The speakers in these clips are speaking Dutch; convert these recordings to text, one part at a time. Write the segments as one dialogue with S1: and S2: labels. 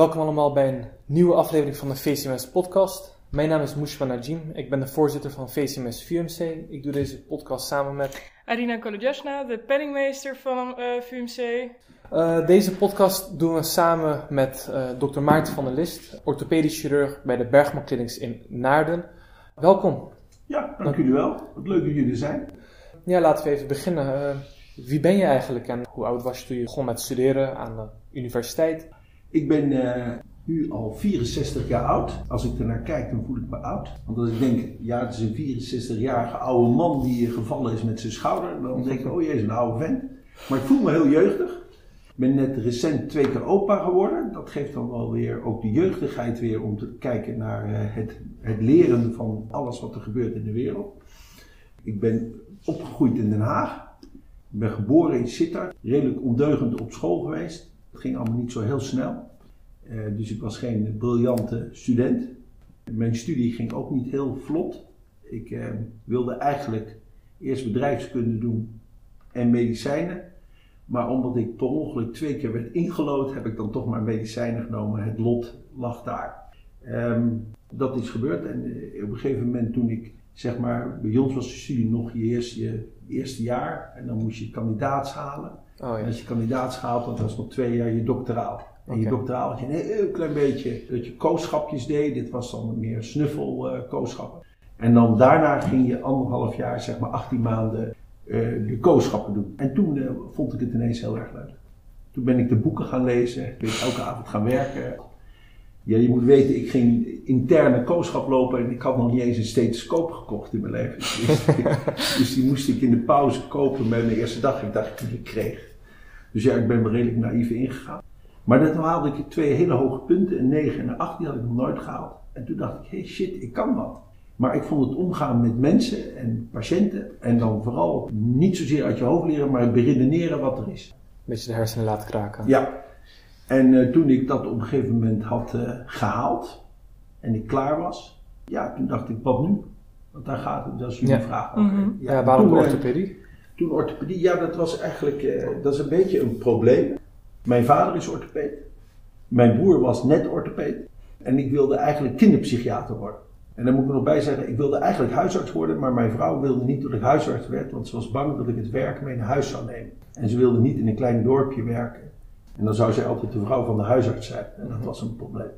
S1: Welkom allemaal bij een nieuwe aflevering van de VCMS podcast. Mijn naam is Mushma Najim, ik ben de voorzitter van VCMS VUMC. Ik doe deze podcast samen met...
S2: Arina Kolodjasna, de penningmeester van uh, VUMC.
S1: Uh, deze podcast doen we samen met uh, dokter Maarten van der List, orthopedisch chirurg bij de Bergman Clinics in Naarden. Welkom.
S3: Ja, dank jullie wel. Wat leuk dat jullie er zijn.
S1: Ja, laten we even beginnen. wie ben je eigenlijk en hoe oud was je toen je begon met studeren aan de universiteit?
S3: Ik ben uh, nu al 64 jaar oud. Als ik ernaar kijk, dan voel ik me oud. Want als ik denk, ja, het is een 64-jarige oude man die gevallen is met zijn schouder, dan denk ik, oh jee, is een oude vent. Maar ik voel me heel jeugdig. Ik ben net recent twee keer opa geworden. Dat geeft dan wel weer ook de jeugdigheid weer om te kijken naar uh, het, het leren van alles wat er gebeurt in de wereld. Ik ben opgegroeid in Den Haag. Ik ben geboren in Sittard. Redelijk ondeugend op school geweest. Het ging allemaal niet zo heel snel. Uh, dus ik was geen briljante student. Mijn studie ging ook niet heel vlot. Ik uh, wilde eigenlijk eerst bedrijfskunde doen en medicijnen. Maar omdat ik per ongeluk twee keer werd ingelood, heb ik dan toch maar medicijnen genomen. Het lot lag daar. Um, dat is gebeurd en uh, op een gegeven moment toen ik, zeg maar, bij ons was de studie nog je eerste, je eerste jaar. En dan moest je kandidaats halen. Oh, ja. Als je kandidaat haalt, dan was nog twee jaar je doctoraal. En je doctoraal had je een heel klein beetje dat je kooschapjes deed. Dit was dan meer snuffel uh, kooschappen. En dan daarna ging je anderhalf jaar, zeg maar 18 maanden, uh, de kooschappen doen. En toen uh, vond ik het ineens heel erg leuk. Toen ben ik de boeken gaan lezen, ben ik elke avond gaan werken. Ja, je moet weten, ik ging interne kooschap lopen en ik had nog niet eens een stethoscoop gekocht in mijn leven. Dus, dus die moest ik in de pauze kopen met mijn eerste dag. Ik dacht dat ik die kreeg. Dus ja, ik ben er redelijk naïef ingegaan. Maar dat haalde ik twee hele hoge punten, een 9 en een 8, die had ik nog nooit gehaald. En toen dacht ik, hey shit, ik kan wat. Maar ik vond het omgaan met mensen en patiënten, en dan vooral niet zozeer uit je hoofd leren, maar beredeneren wat er is. Een
S1: beetje de hersenen laten kraken.
S3: Ja. En uh, toen ik dat op een gegeven moment had uh, gehaald en ik klaar was, ja, toen dacht ik, wat nu? Want daar gaat het, dat is jullie
S1: ja.
S3: vraag.
S1: Mm -hmm. Ja, ja, waarom orthopedie?
S3: Toen orthopedie, ja, dat was eigenlijk uh, dat is een beetje een probleem. Mijn vader is orthopeed. Mijn broer was net orthopeed. En ik wilde eigenlijk kinderpsychiater worden. En dan moet ik nog bij zeggen, ik wilde eigenlijk huisarts worden, maar mijn vrouw wilde niet dat ik huisarts werd, want ze was bang dat ik het werk mee naar huis zou nemen. En ze wilde niet in een klein dorpje werken. En dan zou zij altijd de vrouw van de huisarts zijn. En dat was een probleem.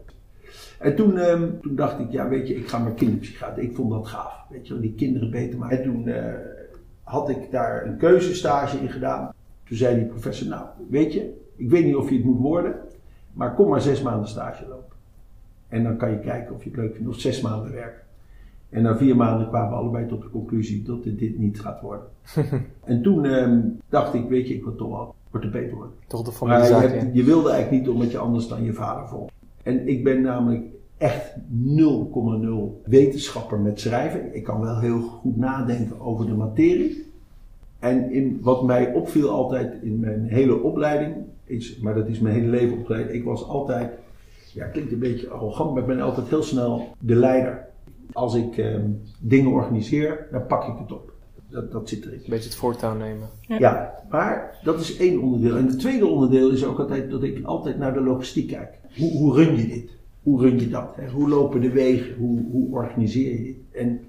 S3: En toen, um, toen dacht ik, ja weet je, ik ga maar kinderpsychiater. Ik vond dat gaaf. Weet je, die kinderen beter maken. En toen uh, had ik daar een keuzestage in gedaan. Toen zei die professor, nou weet je, ik weet niet of je het moet worden, maar kom maar zes maanden stage lopen. En dan kan je kijken of je het leuk vindt, of zes maanden werken. En na vier maanden kwamen we allebei tot de conclusie dat dit niet gaat worden. en toen um, dacht ik, weet je, ik wil toch wel orthopeed worden.
S1: Toch de familie
S3: je, hebt, je wilde eigenlijk niet omdat je anders dan je vader volgt. En ik ben namelijk echt 0,0 wetenschapper met schrijven. Ik kan wel heel goed nadenken over de materie. En in, wat mij opviel altijd in mijn hele opleiding, is, maar dat is mijn hele leven opgeleid, ik was altijd, ja klinkt een beetje arrogant, maar ik ben altijd heel snel de leider. Als ik eh, dingen organiseer, dan pak ik het op. Dat, dat zit erin.
S1: Een beetje het voortouw nemen.
S3: Ja. ja. maar dat is één onderdeel. En het tweede onderdeel is ook altijd dat ik altijd naar de logistiek kijk. Hoe, hoe run je dit? Hoe run je dat? Hè? Hoe lopen de wegen? Hoe, hoe organiseer je dit? En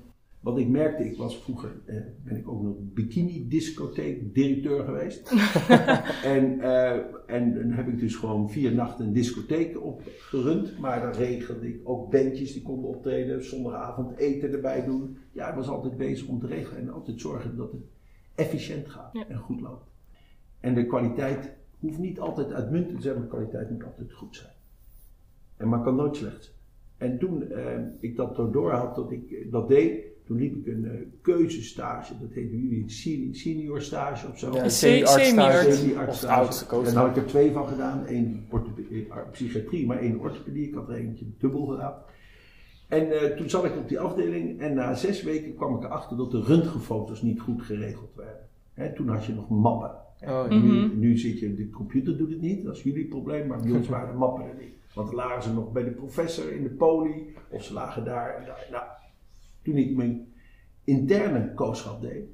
S3: wat ik merkte, ik was vroeger, eh, ben ik ook nog bikini discotheek directeur geweest. en, uh, en dan heb ik dus gewoon vier nachten een discotheek opgerund. Maar dan regelde ik ook bandjes die konden optreden, zondagavond eten erbij doen. Ja, ik was altijd bezig om te regelen en altijd zorgen dat het efficiënt gaat ja. en goed loopt. En de kwaliteit hoeft niet altijd uitmuntend te zijn, maar de kwaliteit moet altijd goed zijn. En maar kan nooit slecht zijn. En toen uh, ik dat door had, dat ik dat deed, toen liep ik een uh, keuzestage, dat heette jullie senior stage of zo.
S1: Ja, senior stage.
S3: Senior stage. En daar had ik er twee van gedaan. één psychiatrie, maar één orthopedie. Ik had er eentje dubbel gedaan. En uh, toen zat ik op die afdeling en na zes weken kwam ik erachter dat de röntgenfoto's niet goed geregeld werden. Hè, toen had je nog mappen. Oh, nu, mm -hmm. nu zit je, de computer doet het niet, dat is jullie probleem, maar bij ons waren de mappen er niet. Want dan lagen ze nog bij de professor in de poli, of ze lagen daar daar. Nou, toen ik mijn interne kooschap deed,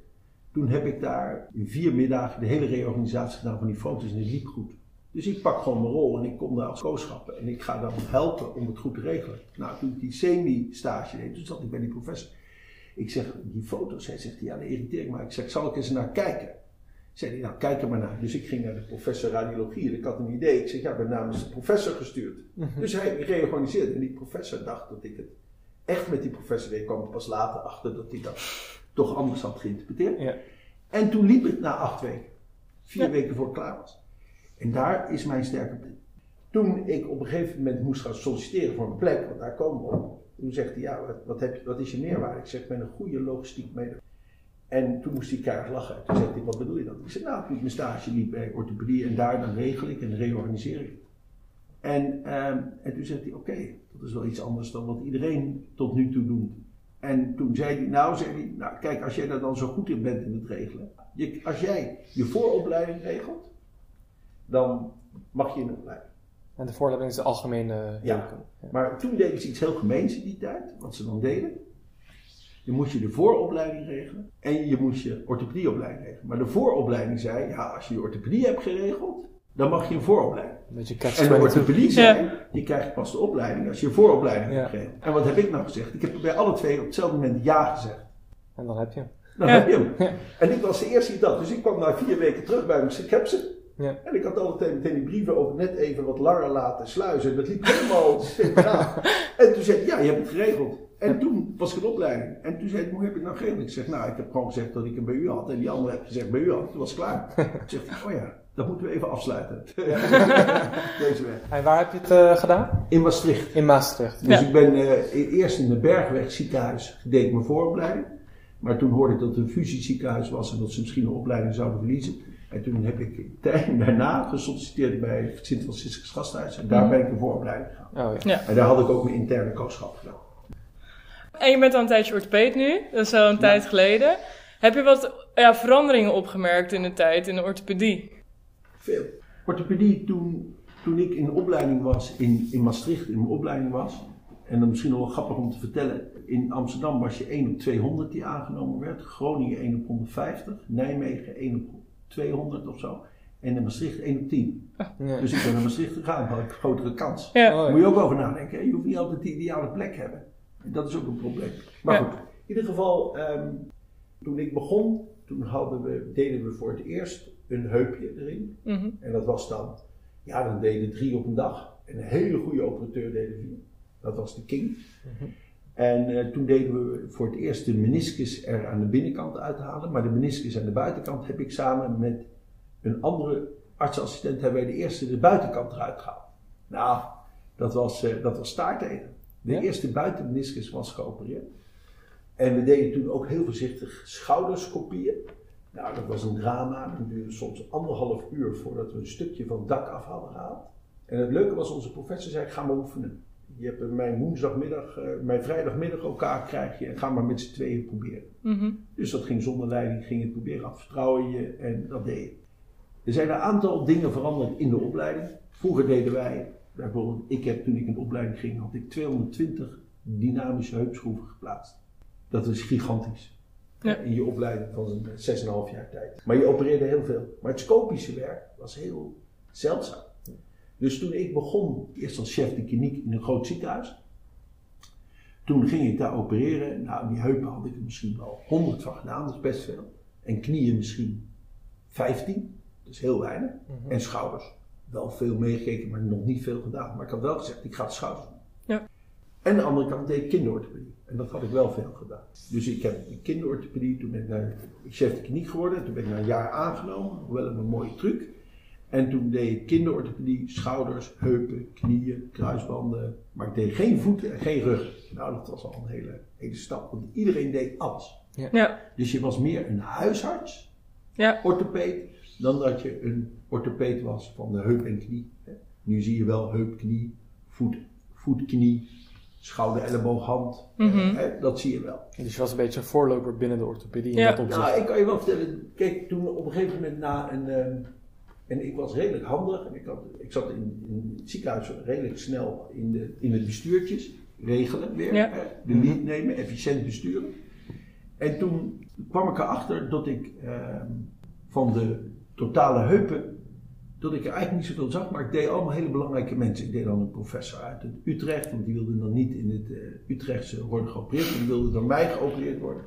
S3: toen heb ik daar in vier middagen de hele reorganisatie gedaan van die foto's en het liep goed. Dus ik pak gewoon mijn rol en ik kom daar als kooschappen en ik ga dan helpen om het goed te regelen. Nou, toen ik die semi-stage deed, toen zat ik bij die professor. Ik zeg, die foto's, hij zegt, ja, dat irriteert me. Ik zeg, zal ik eens naar kijken? Zei hij, nou, kijk er maar naar. Dus ik ging naar de professor radiologie en ik had een idee. Ik zeg, ja, ik ben namens de professor gestuurd. Dus hij reorganiseerde en die professor dacht dat ik het echt met die professor deed. Ik kwam pas later achter dat hij dat toch anders had geïnterpreteerd.
S1: Ja.
S3: En toen liep het na acht weken. Vier
S2: Ja.
S3: weken voor ik klaar was. En daar is mijn sterke punt. Toen ik op een gegeven moment moest gaan solliciteren voor een plek, want daar komen we op. Toen zegt hij, ja, wat, wat, heb je, wat is je meerwaarde? Ik zeg, ik ben een goede logistiek medewerker. En toen moest hij keihard lachen. Toen zegt hij, wat bedoel je dan? Ik zeg, nou, ik mijn stage liep bij orthopedie en daar dan regel ik en reorganiseer ik het. En, ehm, en toen zegt hij, oké, dat is wel iets anders dan wat iedereen tot nu toe doet. En toen zei hij, nou, zei hij, nou kijk, als jij daar dan zo goed in bent in het regelen. Je, als jij je vooropleiding regelt, dan mag je in opleiding.
S1: En de voorleiding is de algemene
S3: Ja.
S1: Ja.
S3: Maar toen deden ze iets heel gemeens in die tijd, wat ze dan deden. Je moest je de vooropleiding regelen en je moest je orthopedieopleiding regelen. Maar de vooropleiding zei, ja, als je je orthopedie hebt geregeld, dan mag je een vooropleiding.
S1: Een
S3: En de
S1: 22.
S3: orthopedie zei, je krijgt pas de opleiding als je je vooropleiding
S1: Ja.
S3: hebt geregeld. En wat heb ik nou gezegd? Ik heb bij alle twee op hetzelfde moment ja gezegd.
S1: En dan heb je hem.
S3: Dan
S2: Ja.
S3: heb je hem.
S1: Ja.
S3: En ik was de eerste die dat. Dus ik kwam na vier weken terug bij hem. Ik zei, ik heb ze.
S1: Ja.
S3: En ik had altijd meteen die brieven ook net even wat langer laten sluizen. Dat liep helemaal. En toen zei hij, ja, je hebt het geregeld. En toen was ik een opleiding. En toen zei hij, hoe heb je het nou geregeld? Ik zeg, nou, ik heb gewoon gezegd dat ik hem bij u had. En die andere heb gezegd bij u had. Toen was het klaar. Zegt hij, oh ja, dat moeten we even afsluiten. Deze weg.
S1: En waar heb je het eh, gedaan?
S3: In Maastricht.
S1: In Maastricht.
S3: Dus
S2: Ja.
S3: ik ben eh, eerst in de Bergweg ziekenhuis deed ik mijn vooropleiding. Maar toen hoorde ik dat het een fusieziekenhuis was en dat ze misschien een opleiding zouden verliezen. En toen heb ik tijd daarna gesolliciteerd bij het Sint-Franciscus Gasthuis. En daar
S2: Mhm.
S3: ben ik de vooropleiding gegaan.
S1: Oh ja.
S3: En daar had ik ook mijn interne kooschap gedaan.
S2: En je bent al een tijdje orthopeed nu, dat is al een tijd geleden. Heb je wat ja, veranderingen opgemerkt in de tijd in de orthopedie?
S3: Veel. Orthopedie, toen, toen ik in de opleiding was, in, in Maastricht in mijn opleiding was. En dan misschien nog wel grappig om te vertellen. In Amsterdam was je 1 op 200 die aangenomen werd. Groningen 1 op 150. Nijmegen 1 op 200 of zo. En in Maastricht 1 op 10.
S1: Ja.
S3: Dus ik ben naar Maastricht gegaan, had ik een grotere kans.
S2: Ja.
S1: Oh,
S3: Daar
S1: ja.
S3: moet je ook over nadenken. Je hoeft niet altijd de ideale plek te hebben. Dat is ook een probleem. Maar
S2: Ja.
S3: goed, in ieder geval, ehm, toen ik begon, toen hadden we, deden we voor het eerst een heupje erin.
S2: Mhm.
S3: En dat was dan, ja, dan deden drie op een dag. En een hele goede operateur deden vier. Dat was de King. En eh, toen deden we voor het eerst de meniscus er aan de binnenkant uithalen. Maar de meniscus aan de buitenkant heb ik samen met een andere artsassistent hebben wij de eerste de buitenkant eruit gehaald. Nou, dat was, eh, dat was staarteten. De
S1: Ja?
S3: eerste buitenmeniscus was geopereerd. En we deden toen ook heel voorzichtig schouderscopieën. Nou, dat was een drama. Dat duurde soms anderhalf uur voordat we een stukje van het dak af hadden gehaald. En het leuke was, onze professor zei, ga maar oefenen. Je hebt mijn woensdagmiddag, eh, mijn vrijdagmiddag elkaar krijg je en ga maar met z'n tweeën proberen.
S2: Mhm.
S3: Dus dat ging zonder leiding, ging het proberen af, vertrouwen je en dat deed je. Er zijn een aantal dingen veranderd in de opleiding. Vroeger deden wij, bijvoorbeeld, ik heb toen ik in de opleiding ging, had ik 220 dynamische heupschroeven geplaatst. Dat is gigantisch.
S2: Ja.
S3: In je opleiding van een 6,5 jaar tijd. Maar je opereerde heel veel. Maar het scopische werk was heel zeldzaam. Dus toen ik begon, eerst als chef de kliniek in een groot ziekenhuis. Toen ging ik daar opereren. Nou, die heupen had ik er misschien wel 100 van gedaan, dat is best veel. En knieën misschien 15, dat is heel weinig.
S1: Mhm.
S3: En schouders. Wel veel meegekeken, maar nog niet veel gedaan. Maar ik had wel gezegd, ik ga de schouders doen.
S2: Ja.
S3: En aan de andere kant deed ik kinderorthopedie. En dat had ik wel veel gedaan. Dus ik heb die kinderorthopedie, toen ben ik naar chef de kliniek geworden. Toen ben ik na een jaar aangenomen, wel een mooie truc. En toen deed ik kinderorthopedie, schouders, heupen, knieën, kruisbanden. Maar ik deed geen voeten en geen rug. Nou, dat was al een hele, hele stap. Want iedereen deed alles.
S2: Ja.
S3: Dus je was meer een huisarts,
S2: Ja.
S3: orthopeed, dan dat je een orthopeed was van de heup en knie. hè. Nu zie je wel heup, knie, voet, voet knie, schouder, elleboog, hand.
S2: Mhm.
S3: hè, Dat zie je wel.
S1: Dus je was een beetje een voorloper binnen de orthopedie in
S2: Ja.
S1: dat opzicht.
S3: Nou, ik kan je wel vertellen. Kijk, toen op een gegeven moment na een. ehm, en ik was redelijk handig. En ik, had, ik zat in, in het ziekenhuis redelijk snel in, de, in het bestuurtjes. Regelen weer.
S2: Ja.
S3: hè, de lead nemen, efficiënt besturen. En toen kwam ik erachter dat ik ehm, van de totale heupen dat ik er eigenlijk niet zoveel zag, maar ik deed allemaal hele belangrijke mensen. Ik deed dan een professor uit Utrecht, want die wilde dan niet in het uh, Utrechtse worden geopereerd, die wilde door mij geopereerd worden.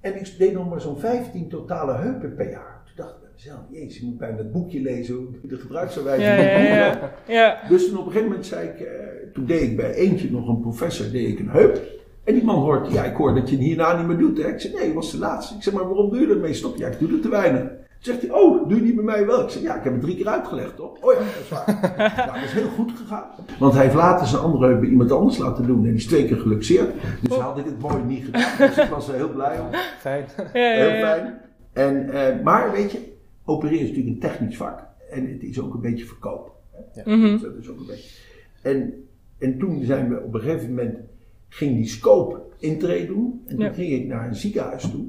S3: En ik deed nog maar zo'n 15 totale heupen per jaar. Toen dacht ik bij mezelf, jezus, je moet bijna het boekje lezen, hoe de gebruiksaanwijzing
S2: ja, ja, ja, ja,
S3: Dus toen op een gegeven moment zei ik, uh, toen deed ik bij eentje nog een professor, deed ik een heup. En die man hoort, ja, ik hoor dat je het hierna niet meer doet. Hè? Ik zeg, nee, was de laatste. Ik zeg, maar waarom doe je ermee? Stop. Ja, ik doe het te weinig. Zegt hij, oh, doe je die bij mij wel? Ik zeg, ja, ik heb het drie keer uitgelegd, toch? Oh ja, dat is waar. nou, dat is heel goed gegaan. Want hij heeft later zijn andere heup bij iemand anders laten doen. En die is twee keer geluxeerd. Dus had ik het mooi niet gedaan. Dus ik was er heel blij om.
S1: Fijn.
S3: Heel fijn. En, uh, maar weet je, opereren is natuurlijk een technisch vak. En het is ook een beetje verkopen. Ja.
S2: Mm -hmm.
S3: Dat is ook een beetje. En, en toen zijn we op een gegeven moment, ging die scope intree doen. En toen
S2: Ja.
S3: ging ik naar een ziekenhuis toe.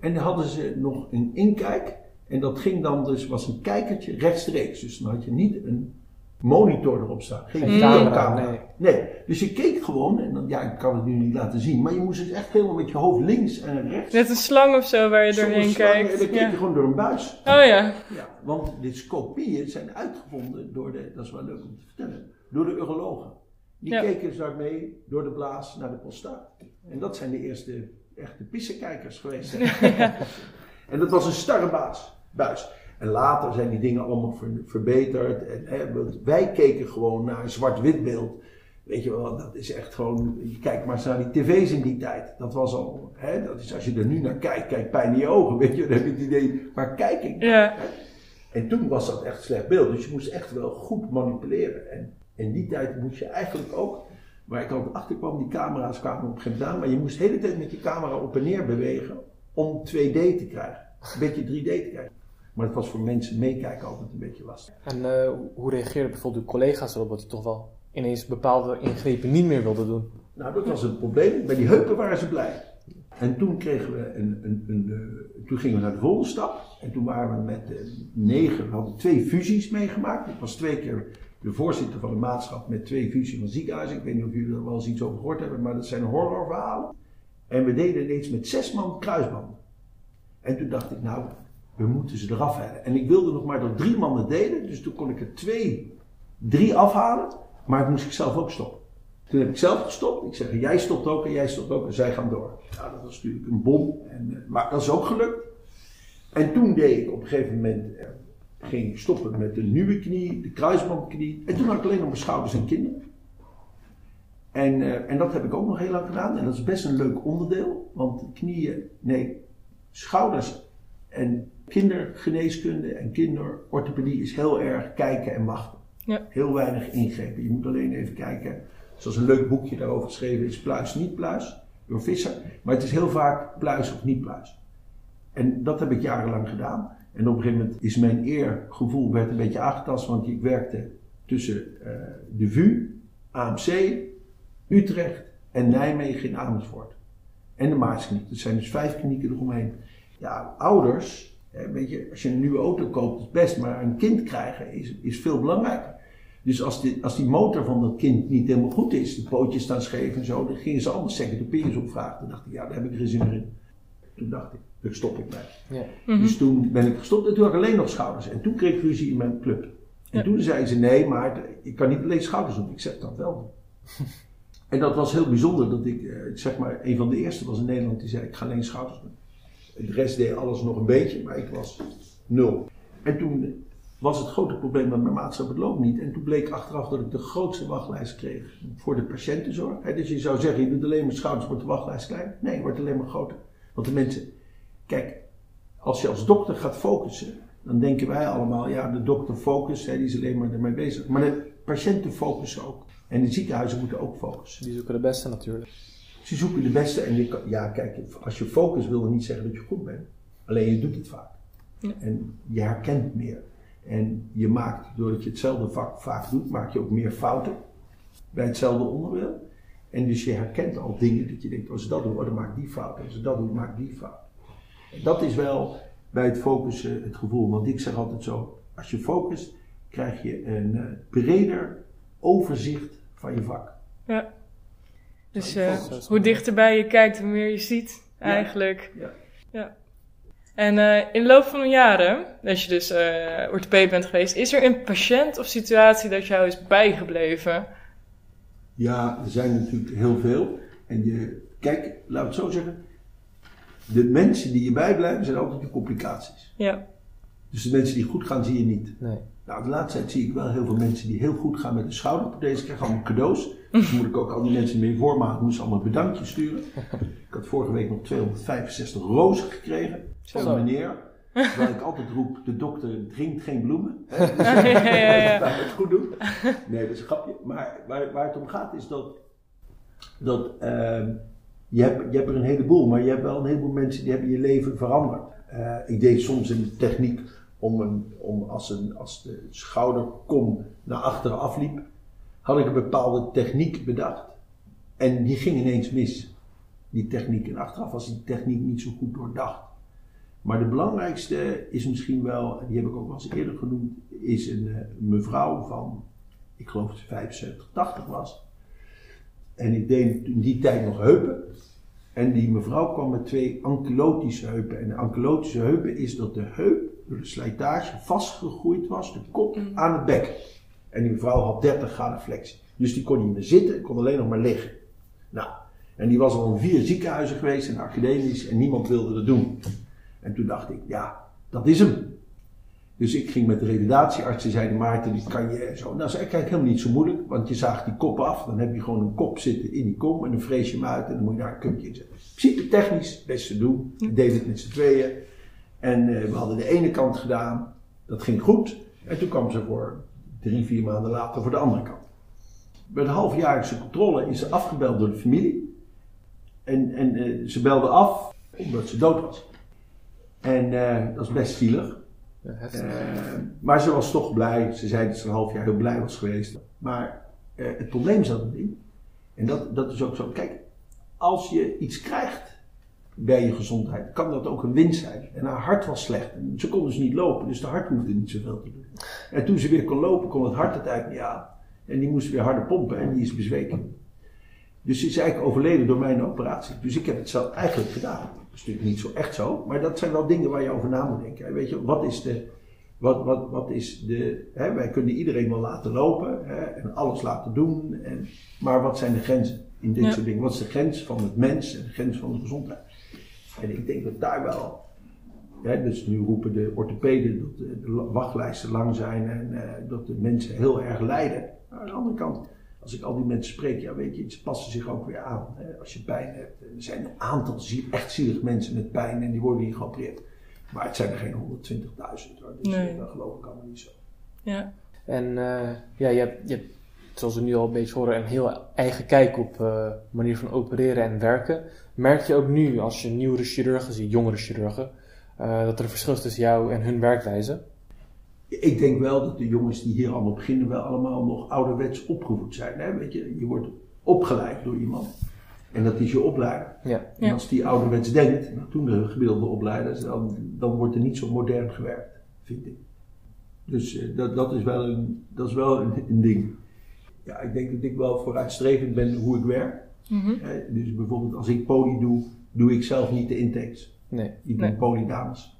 S3: En dan hadden ze nog een inkijk. En dat ging dan dus, was een kijkertje rechtstreeks. Dus dan had je niet een monitor erop staan. Geen
S1: camera, nee.
S3: Nee, dus je keek gewoon, en dan, ja, ik kan het nu niet laten zien, maar je moest dus echt helemaal met je hoofd links en rechts.
S2: Net een slang of zo waar je doorheen
S3: slang, En dan
S2: kijkt.
S3: keek
S2: Ja.
S3: je gewoon door een buis.
S2: Oh ja.
S3: Ja, want de scopieën zijn uitgevonden door de, dat is wel leuk om te vertellen, door de urologen. Die
S2: Ja.
S3: keken dus daarmee door de blaas naar de prostaat. En dat zijn de eerste echte pissenkijkers geweest. en dat was een starre baas, buis. En later zijn die dingen allemaal ver- verbeterd. En, hè, wij keken gewoon naar een zwart-wit beeld. Weet je wel, dat is echt gewoon. Je kijkt maar eens naar die tv's in die tijd. Dat was al. Hè, dat is als je er nu naar kijkt, kijk pijn in je ogen. Weet je, dan heb je het idee. Waar kijk ik naar?
S2: Ja.
S3: En toen was dat echt slecht beeld. Dus je moest echt wel goed manipuleren. En in die tijd moest je eigenlijk ook. Waar ik ook achter kwam, die camera's kwamen op geen aan. Maar je moest de hele tijd met je camera op en neer bewegen. Om 2D te krijgen. Een beetje 3D te krijgen. Maar het was voor mensen meekijken altijd een beetje lastig.
S1: En eh, hoe reageerden bijvoorbeeld uw collega's erop dat u toch wel ineens bepaalde ingrepen niet meer wilde doen?
S3: Nou, dat was het probleem. Bij die heupen waren ze blij. En toen kregen we een, een, een, eh, toen gingen we naar de volgende stap. En toen waren we met eh, negen, we hadden twee fusies meegemaakt. Ik was twee keer de voorzitter van de maatschap met twee fusies van ziekenhuizen. Ik weet niet of jullie er wel eens iets over gehoord hebben, maar dat zijn horrorverhalen. En we deden ineens met zes man kruisbanden. En toen dacht ik, nou, we moeten ze eraf halen. En ik wilde nog maar dat drie mannen deden, dus toen kon ik er twee, drie afhalen. Maar het moest ik zelf ook stoppen. Toen heb ik zelf gestopt. Ik zeg, jij stopt ook en jij stopt ook en zij gaan door. Ja, dat was natuurlijk een bom. En, eh, maar dat is ook gelukt. En toen deed ik op een gegeven moment, eh, ging ik stoppen met de nieuwe knie, de kruisbandknie. En toen had ik alleen nog mijn schouders en kinderen. En, eh, en dat heb ik ook nog heel lang gedaan. En dat is best een leuk onderdeel. Want knieën, nee, schouders en kindergeneeskunde en kinderorthopedie is heel erg kijken en wachten.
S2: Ja.
S3: Heel weinig ingrepen. Je moet alleen even kijken. Zoals een leuk boekje daarover geschreven is, pluis, niet pluis, door Visser. Maar het is heel vaak pluis of niet pluis. En dat heb ik jarenlang gedaan. En op een gegeven moment is mijn eergevoel werd een beetje aangetast, want ik werkte tussen eh, de VU, AMC, Utrecht en Nijmegen in Amersfoort. En de Maartskliniek. Dat zijn dus vijf klinieken eromheen. Ja, ouders, hè, weet je, als je een nieuwe auto koopt, is best, maar een kind krijgen is, is veel belangrijker. Dus als die, als die motor van dat kind niet helemaal goed is, de pootjes staan scheef en zo, dan gingen ze allemaal second opinions opvragen. Toen dacht ik, ja, daar heb ik geen zin meer in. Toen dacht ik, daar stop ik mee.
S1: Ja.
S2: Mhm.
S3: Dus toen ben ik gestopt en toen had ik alleen nog schouders. En toen kreeg ik ruzie in mijn club. En
S2: Ja.
S3: toen zei ze, nee, maar ik kan niet alleen schouders doen. Ik zeg dat wel. en dat was heel bijzonder dat ik, eh, zeg maar, een van de eerste was in Nederland die zei, ik ga alleen schouders doen. En de rest deed alles nog een beetje, maar ik was nul. En toen was het grote probleem dat mijn maatschap het loopt niet. En toen bleek achteraf dat ik de grootste wachtlijst kreeg voor de patiëntenzorg. Dus je zou zeggen, je doet alleen maar schouders, wordt de wachtlijst klein. Nee, wordt alleen maar groter. Want de mensen, kijk, als je als dokter gaat focussen, dan denken wij allemaal, ja, de dokter focust, hè, die is alleen maar ermee bezig. Maar de patiënten focussen ook. En de ziekenhuizen moeten ook focussen.
S1: Die zoeken de beste natuurlijk.
S3: Ze zoeken de beste en je kan, ja, kijk, als je focust wil niet zeggen dat je goed bent. Alleen je doet het vaak.
S2: Ja.
S3: En je herkent meer. En je maakt, doordat je hetzelfde vak vaak doet, maak je ook meer fouten bij hetzelfde onderdeel. En dus je herkent al dingen dat je denkt, als ze dat doen, oh, dan maak ik die fout. Als ze dat doen, maak ik die fout. En dat is wel bij het focussen het gevoel. Want ik zeg altijd zo, als je focust, krijg je een eh, breder overzicht van je vak.
S2: Ja. Dus eh,
S3: is
S2: hoe dichterbij je kijkt, hoe meer je ziet,
S3: Ja.
S2: eigenlijk.
S3: Ja.
S2: Ja. En eh, in de loop van de jaren, dat je dus uh, orthopeed bent geweest, is er een patiënt of situatie dat jou is bijgebleven?
S3: Ja, er zijn natuurlijk heel veel. En je, kijk, laat ik het zo zeggen. De mensen die je bijblijven zijn altijd de complicaties.
S2: Ja.
S3: Dus de mensen die goed gaan zie je niet.
S1: Nee.
S3: Nou, de laatste tijd zie ik wel heel veel mensen die heel goed gaan met de schouderprothese. krijgen allemaal cadeaus. Dus moet ik ook al die mensen mee voormaken, moesten allemaal een bedankje sturen. Ik had vorige week nog 265 rozen gekregen van een meneer. Terwijl ik altijd roep, de dokter drinkt geen bloemen. Hè? Dus
S2: Ja, ja, ja,
S3: dat het goed doen. Nee, dat is een grapje. Maar waar, waar het om gaat is dat, dat ehm, je, hebt, je hebt er een heleboel, maar je hebt wel een heleboel mensen die hebben je leven veranderd. Eh, ik deed soms een techniek om, een, om als, een, als de schouderkom naar achteren afliep, had ik een bepaalde techniek bedacht. En die ging ineens mis, die techniek. En achteraf was die techniek niet zo goed doordacht. Maar de belangrijkste is misschien wel, die heb ik ook wel eens eerder genoemd, is een eh, mevrouw van, ik geloof dat ze 75, 80 was. En ik deed in die tijd nog heupen. En die mevrouw kwam met twee ankylotische heupen. En de ankylotische heupen is dat de heup door de slijtage vastgegroeid was, de kop aan het bekken. En die mevrouw had 30 graden flexie. Dus die kon niet meer zitten, kon alleen nog maar liggen. Nou, en die was al in vier ziekenhuizen geweest en academisch en niemand wilde dat doen. En toen dacht ik, ja, dat is hem. Dus ik ging met de revalidatiearts, die zeiden Maarten, die kan je zo. Nou, zei ik, kijk, helemaal niet zo moeilijk, want je zaagt die kop af, dan heb je gewoon een kop zitten in die kom en dan vrees je hem uit en dan moet je daar een kumpje in zetten. Principe technisch, best te doen. We deden het met z'n tweeën. En eh, we hadden de ene kant gedaan, dat ging goed. En toen kwam ze voor drie, vier maanden later voor de andere kant. Bij de halfjaarlijkse controle is ze afgebeld door de familie. En, en eh, ze belde af omdat ze dood was. En eh, dat is best zielig.
S1: Ja,
S3: maar ze was toch blij. Ze zei dat ze een half jaar heel blij was geweest. Maar het probleem zat erin. En dat, dat is ook zo. Kijk, als je iets krijgt bij je gezondheid, kan dat ook een winst zijn. En haar hart was slecht. En ze kon dus niet lopen, dus de hart hoefde niet zoveel te doen. En toen ze weer kon lopen, kon het hart het eigenlijk niet aan. En die moest weer harder pompen en die is bezweken. Dus ze is eigenlijk overleden door mijn operatie. Dus ik heb het zelf eigenlijk gedaan. Dat is natuurlijk niet zo echt zo, maar dat zijn wel dingen waar je over na moet denken. Weet je, wat is de. Wat, wat, wat is de hè, wij kunnen iedereen wel laten lopen hè, en alles laten doen. En, maar wat zijn de grenzen in dit
S2: Ja.
S3: soort dingen? Wat is de grens van het mens en de grens van de gezondheid? En ik denk dat daar wel. Hè, dus nu roepen de orthopeden dat de, wachtlijsten lang zijn en eh, dat de mensen heel erg lijden. Maar aan de andere kant, als ik al die mensen spreek, ja weet je, ze passen zich ook weer aan. Hè, als je pijn hebt. Er zijn een aantal zie- echt zielig mensen met pijn en die worden hier geopereerd. Maar het zijn er geen 120.000 hoor. Dus
S2: Nee.
S3: eh, dat geloof ik allemaal niet zo.
S2: Ja.
S1: En eh, ja, je hebt, je hebt, zoals we nu al een beetje horen, een heel eigen kijk op eh, manier van opereren en werken. Merk je ook nu, als je nieuwere chirurgen ziet, jongere chirurgen, eh, dat er een verschil is tussen jou en hun werkwijze?
S3: Ik denk wel dat de jongens die hier allemaal beginnen wel allemaal nog ouderwets opgevoed zijn. Hè? Weet je, je wordt opgeleid door iemand. En dat is je opleider.
S1: Ja.
S3: En als die ouderwets denkt, nou, toen de gemiddelde opleiders, dan, dan wordt er niet zo modern gewerkt, vind ik. Dus eh, dat, dat is wel, een, dat is wel een, een ding. Ja, ik denk dat ik wel vooruitstrevend ben hoe ik werk.
S2: Mhm.
S3: Hè. Dus bijvoorbeeld als ik poli doe, doe ik zelf niet de intakes.
S1: Nee.
S3: Ik doe
S2: Nee.
S3: polydames.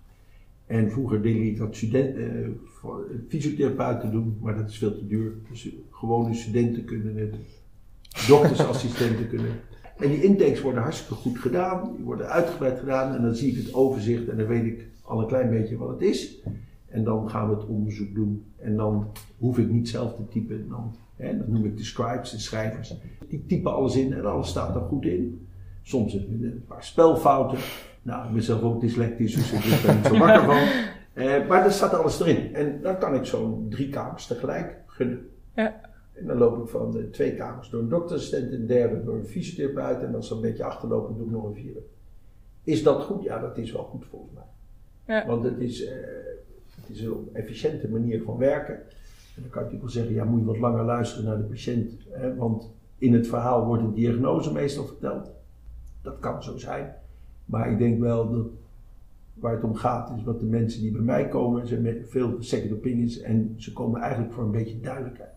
S3: En vroeger deed ik dat student, eh, voor fysiotherapeuten doen, maar dat is veel te duur. Dus gewone studenten kunnen het, doktersassistenten kunnen. En die intakes worden hartstikke goed gedaan, die worden uitgebreid gedaan en dan zie ik het overzicht en dan weet ik al een klein beetje wat het is. En dan gaan we het onderzoek doen en dan hoef ik niet zelf te typen. Dan, hè, dan noem ik de scribes, de schrijvers. Die typen alles in en alles staat er goed in. Soms een paar spelfouten. Nou, ik ben zelf ook dyslectisch, dus ik ben er niet zo wakker van. Eh, maar er staat alles erin. En dan kan ik zo'n drie kamers tegelijk gunnen.
S2: Ja.
S3: En dan loop ik van de twee kamers door een dokterassistent, een derde door een fysiotherapeut. En als ze een beetje achterlopen, doe ik nog een vierde. Is dat goed? Ja, dat is wel goed volgens mij.
S2: Ja.
S3: Want het is, eh, het is een efficiënte manier van werken. En dan kan je natuurlijk wel zeggen, ja, moet je wat langer luisteren naar de patiënt. Hè? Want in het verhaal wordt een diagnose meestal verteld. Dat kan zo zijn. Maar ik denk wel dat waar het om gaat is wat de mensen die bij mij komen, zijn met veel second opinions en ze komen eigenlijk voor een beetje duidelijkheid.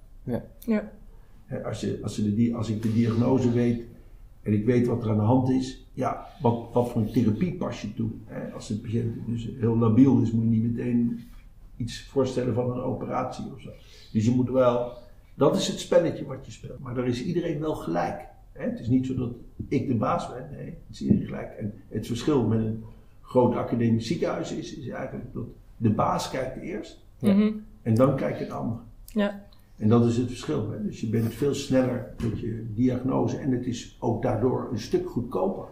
S2: Ja.
S3: Hè, Als, je, als, ze de, als ik de diagnose weet en ik weet wat er aan de hand is, ja, wat, wat voor een therapie pas je toe? Hè? Als de patiënt dus heel labiel is, moet je niet meteen iets voorstellen van een operatie of zo. Dus je moet wel, dat is het spelletje wat je speelt. Maar daar is iedereen wel gelijk. Hè? Het is niet zo dat ik de baas ben, nee, het is iedereen gelijk. En het verschil met een groot academisch ziekenhuis is, is eigenlijk dat de baas kijkt eerst
S1: Ja.
S2: Mhm.
S3: en dan kijkt het ander.
S2: Ja.
S3: En dat is het verschil. Hè? Dus je bent veel sneller met je diagnose en het is ook daardoor een stuk goedkoper.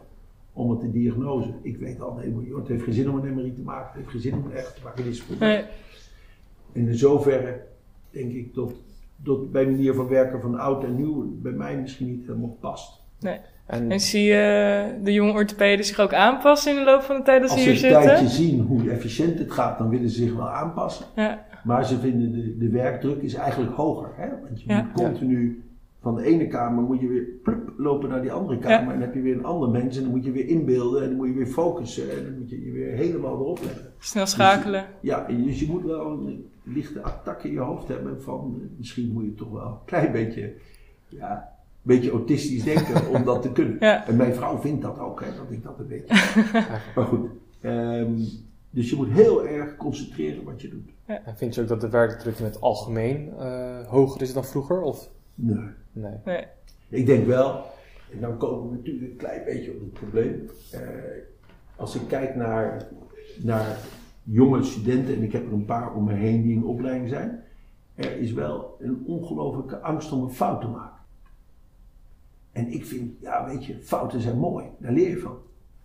S3: Omdat de diagnose, ik weet al, nee, joh, het heeft geen zin om een MRI te maken, het heeft geen zin om een echt te maken. dit is goed.
S2: Nee.
S3: En in zoverre denk ik dat, dat bij manier van werken van oud en nieuw bij mij misschien niet helemaal past.
S1: En
S2: En zie je de jonge orthopeden zich ook aanpassen in de loop van de tijd dat ze
S3: Als
S2: hier
S3: ze een tijdje
S2: zitten?
S3: zien hoe efficiënt het gaat, dan willen ze zich wel aanpassen.
S2: Ja.
S3: Maar ze vinden de, de werkdruk is eigenlijk hoger. Hè? Want je
S2: Ja.
S3: moet continu van de ene kamer moet je weer plup, lopen naar die andere kamer. En dan heb je weer een ander mens en dan moet je weer inbeelden en dan moet je weer focussen en dan moet je je weer helemaal erop leggen.
S2: Snel schakelen.
S3: Ja, en dus je moet wel een lichte attack in je hoofd hebben van eh, misschien moet je toch wel een klein beetje, ja, een beetje autistisch denken om dat te kunnen.
S2: Ja.
S3: En mijn vrouw vindt dat ook, hè, dat ik dat een beetje. maar goed, ehm, dus je moet heel erg concentreren wat je doet.
S1: en vind je ook dat de werkdruk in het algemeen eh, hoger is dan vroeger? Of
S3: Nee.
S1: nee?
S2: Nee.
S3: Ik denk wel, en dan komen we natuurlijk een klein beetje op het probleem. Eh, als ik kijk naar, naar jonge studenten, en ik heb er een paar om me heen die in opleiding zijn, er is wel een ongelofelijke angst om een fout te maken. En ik vind, ja weet je, fouten zijn mooi, daar leer je van.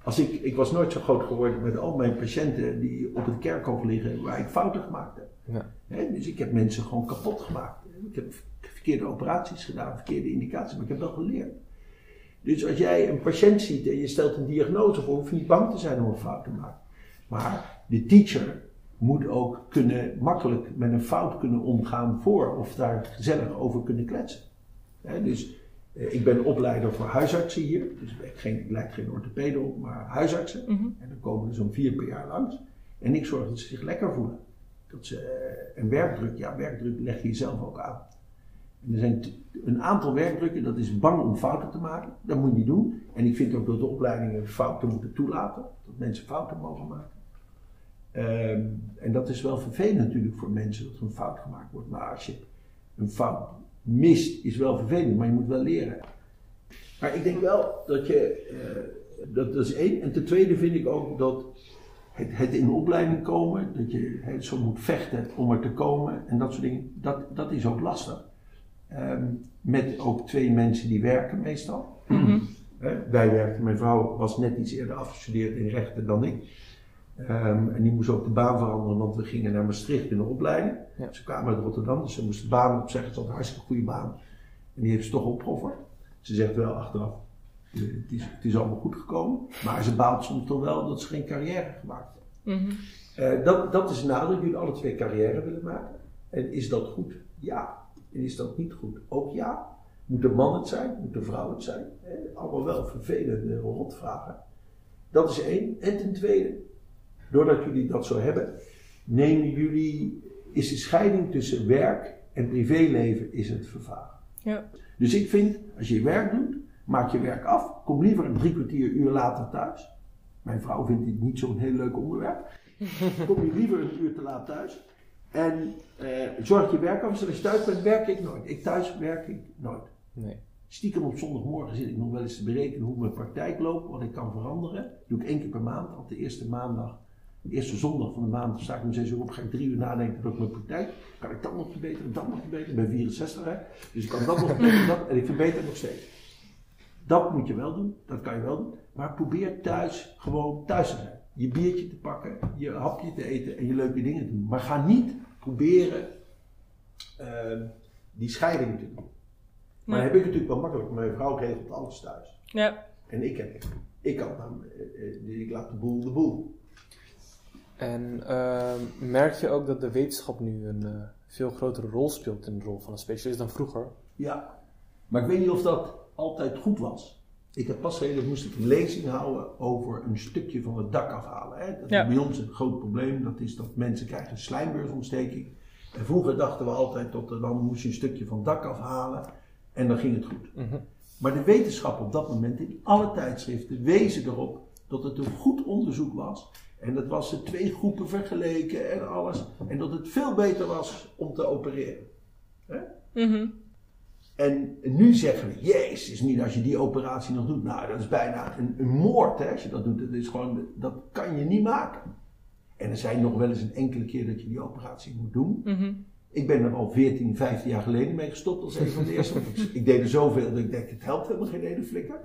S3: Als ik, ik was nooit zo groot geworden met al mijn patiënten die op het kerkhof liggen waar ik fouten gemaakt heb.
S1: Ja.
S3: Hè, dus ik heb mensen gewoon kapot gemaakt. Ik heb verkeerde operaties gedaan, verkeerde indicaties, maar ik heb wel geleerd. Dus als jij een patiënt ziet en je stelt een diagnose voor, hoef je niet bang te zijn om een fout te maken. Maar de teacher moet ook kunnen, makkelijk met een fout kunnen omgaan voor of daar gezellig over kunnen kletsen. Dus eh, ik ben opleider voor huisartsen hier, dus ik, geen, ik leid geen orthopede op, maar huisartsen.
S2: Mhm.
S3: En dan komen er zo'n vier per jaar langs. En ik zorg dat ze zich lekker voelen. Dat ze, eh, en werkdruk, ja, werkdruk leg je jezelf ook aan. Er zijn een aantal werkdrukken, dat is bang om fouten te maken. Dat moet je niet doen. En ik vind ook dat de opleidingen fouten moeten toelaten. Dat mensen fouten mogen maken. Ehm, en dat is wel vervelend natuurlijk voor mensen dat er een fout gemaakt wordt. Maar als je een fout mist, is wel vervelend, maar je moet wel leren. Maar ik denk wel dat je, eh, dat, is één. En ten tweede vind ik ook dat het, in opleiding komen, dat je hè, zo moet vechten om er te komen en dat soort dingen, dat, dat is ook lastig. Ehm, met ook twee mensen die werken meestal.
S2: Mhm.
S3: Wij werkten, mijn vrouw was net iets eerder afgestudeerd in rechten dan ik. Ehm, en die moest ook de baan veranderen, want we gingen naar Maastricht in de opleiding.
S1: Ja.
S3: Ze kwamen uit Rotterdam, dus ze moest de baan opzeggen. Het was een hartstikke goede baan. En die heeft ze toch opgeofferd. Ze zegt wel achteraf, eh, het is, het is allemaal goed gekomen. Maar ze baalt soms toch wel dat ze geen carrière gemaakt heeft.
S2: Mhm.
S3: Eh, dat, dat is een nadeel. Jullie alle twee carrière willen maken. En is dat goed? Ja. En is dat niet goed? Ook ja. Moet de man het zijn? Moet de vrouw het zijn? Allemaal wel vervelende rotvragen. Dat is één. En ten tweede, doordat jullie dat zo hebben, nemen jullie, is de scheiding tussen werk en privéleven is het vervagen.
S2: Ja.
S3: Dus ik vind, als je werk doet, maak je werk af. Kom liever een drie kwartier uur later thuis. Mijn vrouw vindt dit niet zo'n heel leuk onderwerp. Kom je liever een uur te laat thuis. En eh, zorg dat je werk af als je thuis bent, werk ik nooit. Ik thuis werk ik nooit.
S1: Nee.
S3: Stiekem op zondagmorgen zit ik nog wel eens te berekenen hoe mijn praktijk loopt, wat ik kan veranderen. Dat doe ik één keer per maand. Op de eerste maandag, de eerste zondag van de maand, sta ik om zes uur op, ga ik drie uur nadenken over mijn praktijk. Kan ik dat nog verbeteren, dat nog verbeteren? Ik ben 64 hè, dus ik kan dat nog verbeteren, dat, en ik verbeter het nog steeds. Dat moet je wel doen, dat kan je wel doen. Maar probeer thuis gewoon thuis te zijn. Je biertje te pakken, je hapje te eten en je leuke dingen te doen. Maar ga niet proberen ehm, die scheiding te doen. Maar heb ik natuurlijk wel makkelijk. Mijn vrouw regelt alles thuis.
S2: Ja.
S3: En ik heb, ik kan dan, eh, eh, ik laat de boel de boel.
S1: En ehm, merk je ook dat de wetenschap nu een eh, veel grotere rol speelt in de rol van een specialist dan vroeger?
S3: Ja. Maar ik weet niet of dat altijd goed was. Ik heb pas geleden moest ik een lezing houden over een stukje van het dak afhalen. Hè. Dat is bij ons een groot probleem. Dat is dat mensen krijgen een slijmbeursontsteking. En vroeger dachten we altijd dat er dan moest je een stukje van het dak afhalen en dan ging het goed.
S1: Mhm.
S3: Maar de wetenschap op dat moment in alle tijdschriften wezen erop dat het een goed onderzoek was. En dat was de twee groepen vergeleken en alles. En dat het veel beter was om te opereren. Hè?
S2: Mhm.
S3: En nu zeggen we, jezus, niet als je die operatie nog doet. Nou, dat is bijna een, een moord hè, als je dat doet. Dat, is gewoon, dat kan je niet maken. En er zijn nog wel eens een enkele keer dat je die operatie moet doen.
S2: Mhm.
S3: Ik ben er al 14, 15 jaar geleden mee gestopt als een van de eerste. Ik, ik deed er zoveel dat ik denk, het helpt helemaal geen ene flikker.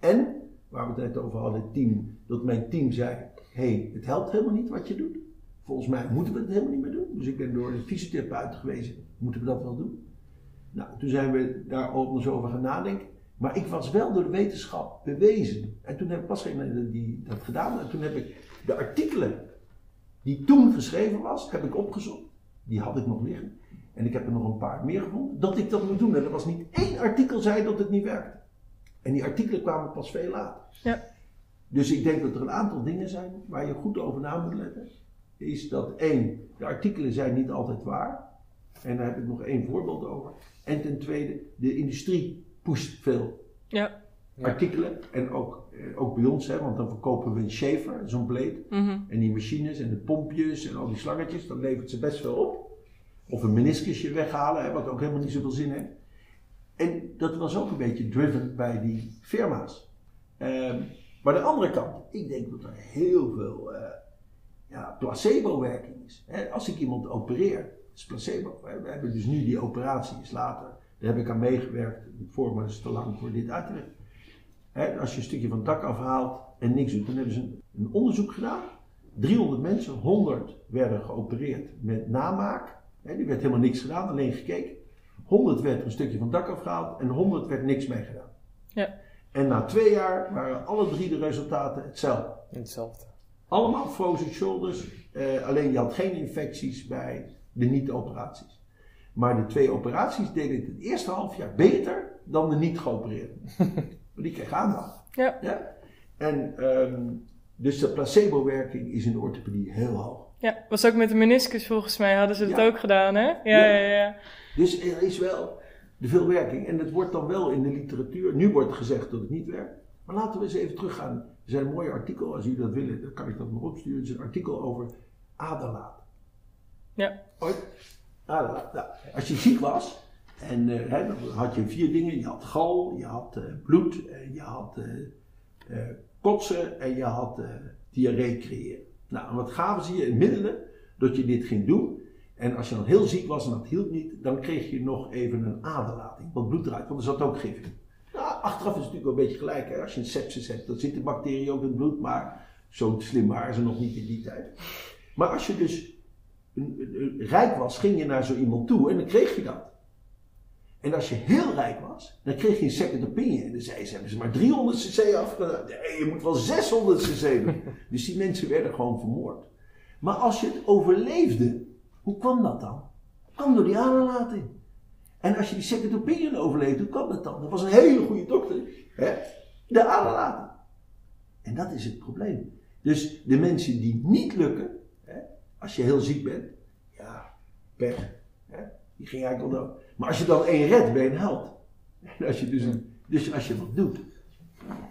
S3: En, waar we het net over hadden, het team, dat mijn team zei, hé, hey, het helpt helemaal niet wat je doet. Volgens mij moeten we het helemaal niet meer doen. Dus ik ben door de fysiotherapeut gewezen, moeten we dat wel doen? Nou, toen zijn we daar ook nog eens over gaan nadenken. Maar ik was wel door de wetenschap bewezen. En toen heb ik pas geen die dat gedaan. En toen heb ik de artikelen die toen geschreven was, heb ik opgezocht. Die had ik nog liggen. En ik heb er nog een paar meer gevonden. Dat ik dat moet doen. En er was niet één artikel zei dat het niet werkte. En die artikelen kwamen pas veel later.
S2: Ja.
S3: Dus ik denk dat er een aantal dingen zijn waar je goed over na moet letten. Is dat één, de artikelen zijn niet altijd waar. En daar heb ik nog één voorbeeld over. En ten tweede, de industrie pusht veel
S2: Ja.
S3: Artikelen. En ook, eh, ook bij ons, hè, want dan verkopen we een shaver, zo'n blade.
S2: Mhm.
S3: En die machines en de pompjes en al die slangetjes, dan levert ze best veel op. Of een meniscusje weghalen, hè, wat ook helemaal niet zoveel zin heeft. En dat was ook een beetje driven bij die firma's. Ehm, maar de andere kant, ik denk dat er heel veel eh, ja, placebo-werking is. Hè, als ik iemand opereer, is placebo. We hebben dus nu die operatie, is later. Daar heb ik aan meegewerkt, voor, maar dat is te lang voor dit uit te leggen. Hè, als je een stukje van het dak afhaalt en niks doet, dan hebben ze een, een onderzoek gedaan. 300 mensen, 100 werden geopereerd met namaak. Hè, er werd helemaal niks gedaan, alleen gekeken. 100 werd een stukje van het dak afgehaald en 100 werd niks mee gedaan.
S2: Ja.
S3: En na twee jaar waren alle drie de resultaten hetzelfde.
S1: Hetzelfde.
S3: Allemaal frozen shoulders, eh, alleen je had geen infecties bij de niet-operaties. Maar de twee operaties deden het het eerste half jaar beter dan de niet geopereerden. Maar die kreeg aandacht.
S2: Ja.
S3: Ja? En ehm, dus de placebo-werking is in de orthopedie heel hoog.
S2: Ja, was ook met de meniscus volgens mij hadden ze dat
S3: Ja.
S2: ook gedaan, hè? Ja,
S3: Ja.
S2: ja, ja.
S3: Dus er is wel veel werking. En het wordt dan wel in de literatuur. Nu wordt gezegd dat het niet werkt. Maar laten we eens even teruggaan. Er zijn een mooi artikel, als jullie dat willen, dan kan ik dat nog opsturen. Het is een artikel over aderlaten.
S2: Ja.
S3: Ooit? Aderlaten. Nou, als je ziek was, en eh, hè, dan had je vier dingen. Je had gal, je had eh, bloed, en je had eh, kotsen en je had diarree creëren. Nou, wat gaven ze je middelen dat je dit ging doen? En als je dan heel ziek was en dat hielp niet, dan kreeg je nog even een aderlating. Want bloed eruit, want er zat ook gif in. Nou, achteraf is het natuurlijk wel een beetje gelijk. Hè? Als je een sepsis hebt, dan zitten bacteriën ook in het bloed. Maar zo slim waren ze nog niet in die tijd. Maar als je dus rijk was, ging je naar zo iemand toe en dan kreeg je dat. En als je heel rijk was, dan kreeg je een second opinion. En dan zei ze, hebben ze maar 300 cc afgedaan. Nee, je moet wel 600 cc doen. dus die mensen werden gewoon vermoord. Maar als je het overleefde, hoe kwam dat dan? kwam door die aderlating. En als je die second opinion overleefde, hoe kwam dat dan? Dat was een hele goede dokter. Hè? De aderlating. En dat is het probleem. Dus de mensen die niet lukken, als je heel ziek bent, ja, pech. Hè, die ging eigenlijk al dood. Maar als je dan één redt, ben je een held. En als je dus, een, dus als je wat doet,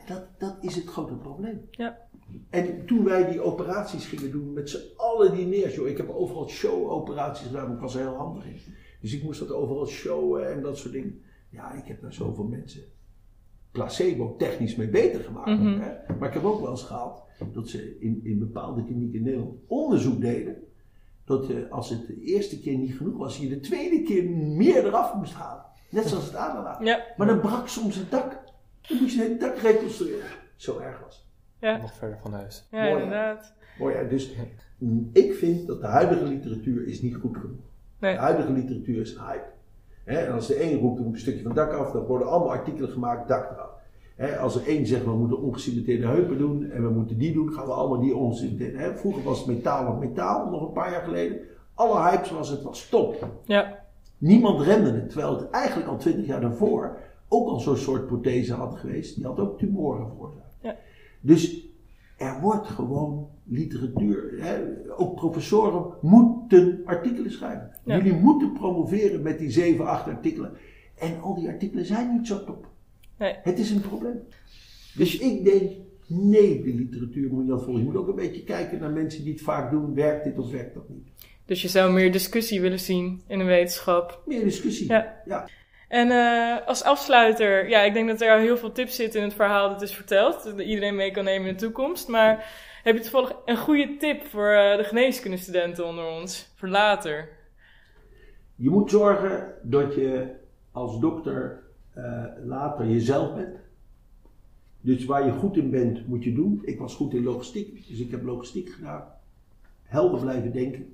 S3: dat, dat is het grote probleem.
S2: Ja.
S3: En toen wij die operaties gingen doen met z'n allen die neer, joh, ik heb overal show-operaties gedaan, maar ik was er heel handig in. Dus ik moest dat overal showen en dat soort dingen. Ja, ik heb daar zoveel mensen placebo technisch mee beter gemaakt.
S2: Mhm.
S3: hè. Maar ik heb ook wel eens gehad dat ze in, in bepaalde klinieken in Nederland onderzoek deden. Dat je, als het de eerste keer niet genoeg was, je de tweede keer meer eraf moest halen. Net zoals het aderlaten.
S2: Ja,
S3: Maar dan brak soms het dak. Dan moest je het dak reconstrueren. Zo erg was het.
S2: ja,
S1: Nog verder van huis.
S2: ja
S3: Mooi.
S2: inderdaad.
S3: Mooi, hè? dus mm, ik vind dat de huidige literatuur is niet goed genoeg.
S2: Nee.
S3: De huidige literatuur is hype. Hè, en als de een roept, er moet een stukje van het dak af, dan worden allemaal artikelen gemaakt, dak eraf. Als er één zegt, we moeten ongecimenteerde heupen doen en we moeten die doen, gaan we allemaal die ongecimenteerde. Hè. Vroeger was het metaal of metaal, nog een paar jaar geleden. Alle hypes was het was top.
S2: Ja,
S3: Niemand remde het, terwijl het eigenlijk al twintig jaar daarvoor ook al zo'n soort prothese had geweest. Die had ook tumoren veroorzaakt.
S2: Ja.
S3: Dus er wordt gewoon literatuur. Ook professoren moeten artikelen schrijven.
S2: Ja.
S3: Jullie moeten promoveren met die zeven, acht artikelen. En al die artikelen zijn niet zo top.
S2: Nee.
S3: Het is een probleem. Dus ik denk, nee, de literatuur moet je dat volgen. Je moet ook een beetje kijken naar mensen die het vaak doen. Werkt dit of werkt dat niet?
S2: Dus je zou meer discussie willen zien in de wetenschap.
S3: Meer discussie.
S2: Ja.
S3: ja.
S2: En eh, als afsluiter, ja, ik denk dat er al heel veel tips zitten in het verhaal dat is verteld. Dat iedereen mee kan nemen in de toekomst. Maar heb je toevallig een goede tip voor eh, de geneeskundestudenten onder ons? Voor later?
S3: Je moet zorgen dat je als dokter eh, later jezelf bent. Dus waar je goed in bent, moet je doen. Ik was goed in logistiek, dus ik heb logistiek gedaan. Helder blijven denken.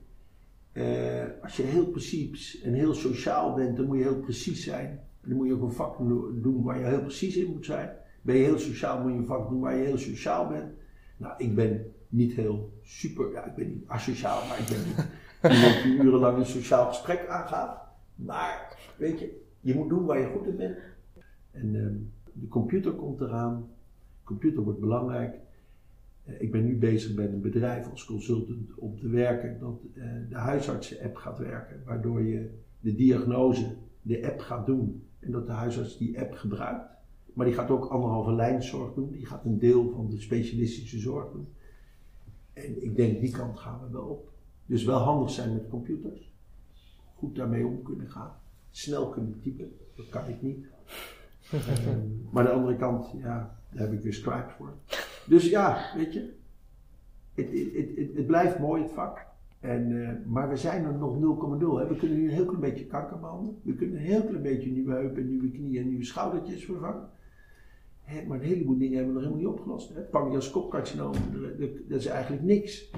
S3: Eh, als je heel precies en heel sociaal bent, dan moet je heel precies zijn. En dan moet je ook een vak doen waar je heel precies in moet zijn. Ben je heel sociaal, moet je een vak doen waar je heel sociaal bent. Nou, ik ben niet heel super, ja, ik ben niet asociaal, maar ik ben niet iemand die urenlang een sociaal gesprek aangaat. Maar, weet je, je moet doen waar je goed in bent. En ehm, de computer komt eraan. De computer wordt belangrijk. Eh, ik ben nu bezig met een bedrijf als consultant om te werken dat uh, de huisartsen-app gaat werken. Waardoor je de diagnose, de app gaat doen. En dat de huisarts die app gebruikt. Maar die gaat ook anderhalve lijnzorg doen. Die gaat een deel van de specialistische zorg doen. En ik denk die kant gaan we wel op. Dus wel handig zijn met computers. Goed daarmee om kunnen gaan. Snel kunnen typen. Dat kan ik niet. um, maar de andere kant, ja, daar heb ik weer Scribe voor. Dus ja, weet je. Het, blijft mooi, het vak. En, uh, maar we zijn er nog 0,0. We kunnen nu een heel klein beetje kanker behandelen. We kunnen een heel klein beetje nieuwe heupen, nieuwe knieën en nieuwe schoudertjes vervangen. Hè, maar een heleboel dingen hebben we nog helemaal niet opgelost. Het pancreas kopcarcinoom, dat is eigenlijk niks.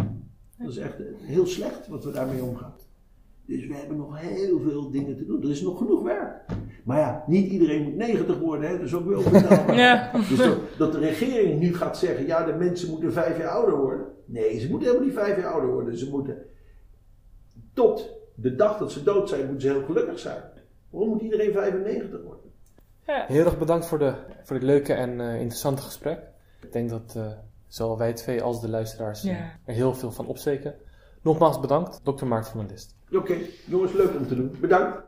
S3: Dat is echt heel slecht wat we daarmee omgaan. Dus we hebben nog heel veel dingen te doen. Er is nog genoeg werk. Maar ja, niet iedereen moet 90 worden, hè? dat is ook wel betaalbaar.
S2: Ja.
S3: Dus dat, dat, de regering nu gaat zeggen, ja, de mensen moeten vijf jaar ouder worden. Nee, ze moeten helemaal niet vijf jaar ouder worden. Ze moeten tot de dag dat ze dood zijn, moeten ze heel gelukkig zijn. Waarom moet iedereen 95 worden?
S2: Ja.
S1: Heel erg bedankt voor, de, voor dit leuke en uh, interessante gesprek. Ik denk dat uh, zowel wij twee als de luisteraars
S2: Ja.
S1: er heel veel van opsteken. Nogmaals bedankt, dokter Maarten van der List.
S3: Oké, jongens, leuk om te doen. Bedankt.